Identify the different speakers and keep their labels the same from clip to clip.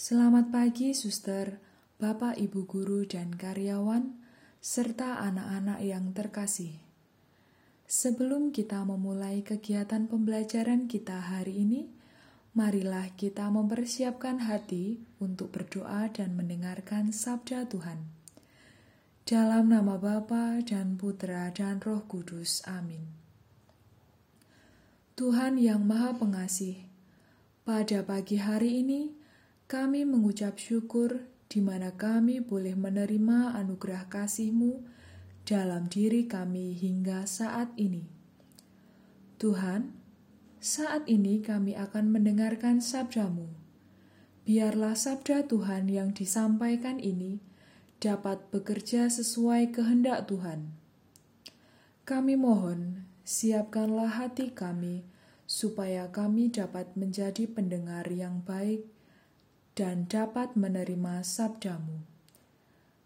Speaker 1: Selamat pagi, suster, bapak, ibu guru, dan karyawan, serta anak-anak yang terkasih. Sebelum kita memulai kegiatan pembelajaran kita hari ini, marilah kita mempersiapkan hati untuk berdoa dan mendengarkan sabda Tuhan. Dalam nama Bapa dan Putra dan Roh Kudus. Amin. Tuhan yang Maha Pengasih, pada pagi hari ini kami mengucap syukur di mana kami boleh menerima anugerah kasih-Mu dalam diri kami hingga saat ini. Tuhan, saat ini kami akan mendengarkan sabdamu. Biarlah sabda Tuhan yang disampaikan ini dapat bekerja sesuai kehendak Tuhan. Kami mohon, siapkanlah hati kami supaya kami dapat menjadi pendengar yang baik dan dapat menerima sabdamu.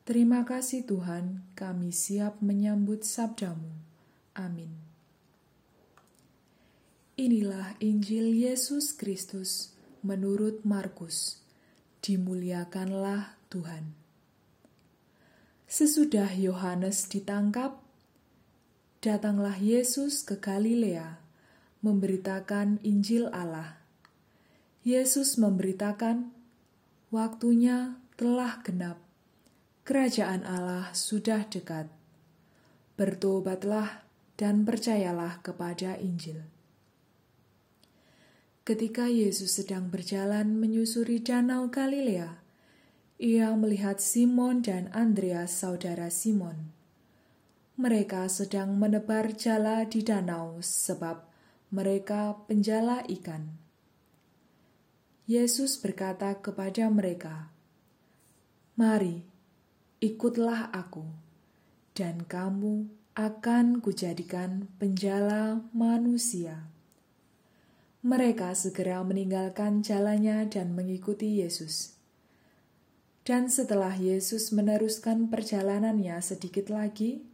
Speaker 1: Terima kasih Tuhan, kami siap menyambut sabdamu. Amin. Inilah Injil Yesus Kristus menurut Markus. Dimuliakanlah Tuhan. Sesudah Yohanes ditangkap, datanglah Yesus ke Galilea memberitakan Injil Allah. Yesus memberitakan Waktunya telah genap. Kerajaan Allah sudah dekat. Bertobatlah dan percayalah kepada Injil. Ketika Yesus sedang berjalan menyusuri Danau Galilea, ia melihat Simon dan Andreas, saudara Simon. Mereka sedang menebar jala di danau, sebab mereka penjala ikan. Yesus berkata kepada mereka, "Mari, ikutlah Aku, dan kamu akan kujadikan penjala manusia." Mereka segera meninggalkan jalannya dan mengikuti Yesus. Dan setelah Yesus meneruskan perjalanannya sedikit lagi,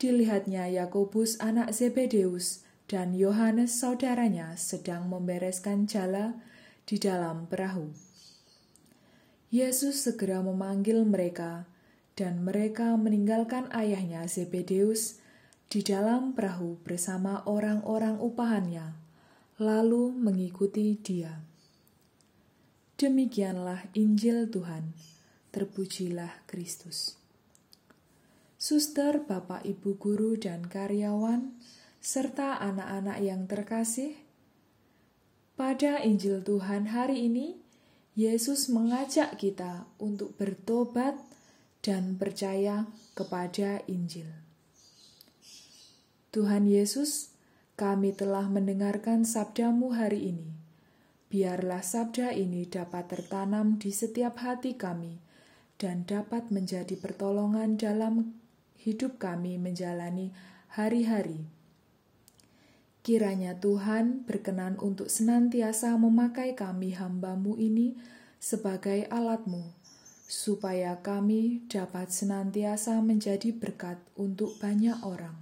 Speaker 1: dilihatnya Yakobus anak Zebedeus dan Yohanes saudaranya sedang membereskan jala di dalam perahu. Yesus segera memanggil mereka, dan mereka meninggalkan ayahnya Zebedeus di dalam perahu bersama orang-orang upahannya, lalu mengikuti dia. Demikianlah Injil Tuhan. Terpujilah Kristus. Suster, Bapak, Ibu guru, dan karyawan, serta anak-anak yang terkasih, pada Injil Tuhan hari ini, Yesus mengajak kita untuk bertobat dan percaya kepada Injil. Tuhan Yesus, kami telah mendengarkan sabdamu hari ini. Biarlah sabda ini dapat tertanam di setiap hati kami dan dapat menjadi pertolongan dalam hidup kami menjalani hari-hari Kiranya Tuhan berkenan untuk senantiasa memakai kami hambamu ini sebagai alatmu, supaya kami dapat senantiasa menjadi berkat untuk banyak orang.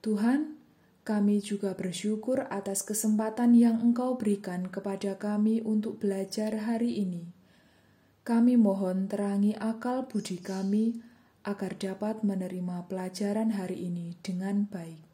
Speaker 1: Tuhan, kami juga bersyukur atas kesempatan yang Engkau berikan kepada kami untuk belajar hari ini. Kami mohon terangi akal budi kami agar dapat menerima pelajaran hari ini dengan baik.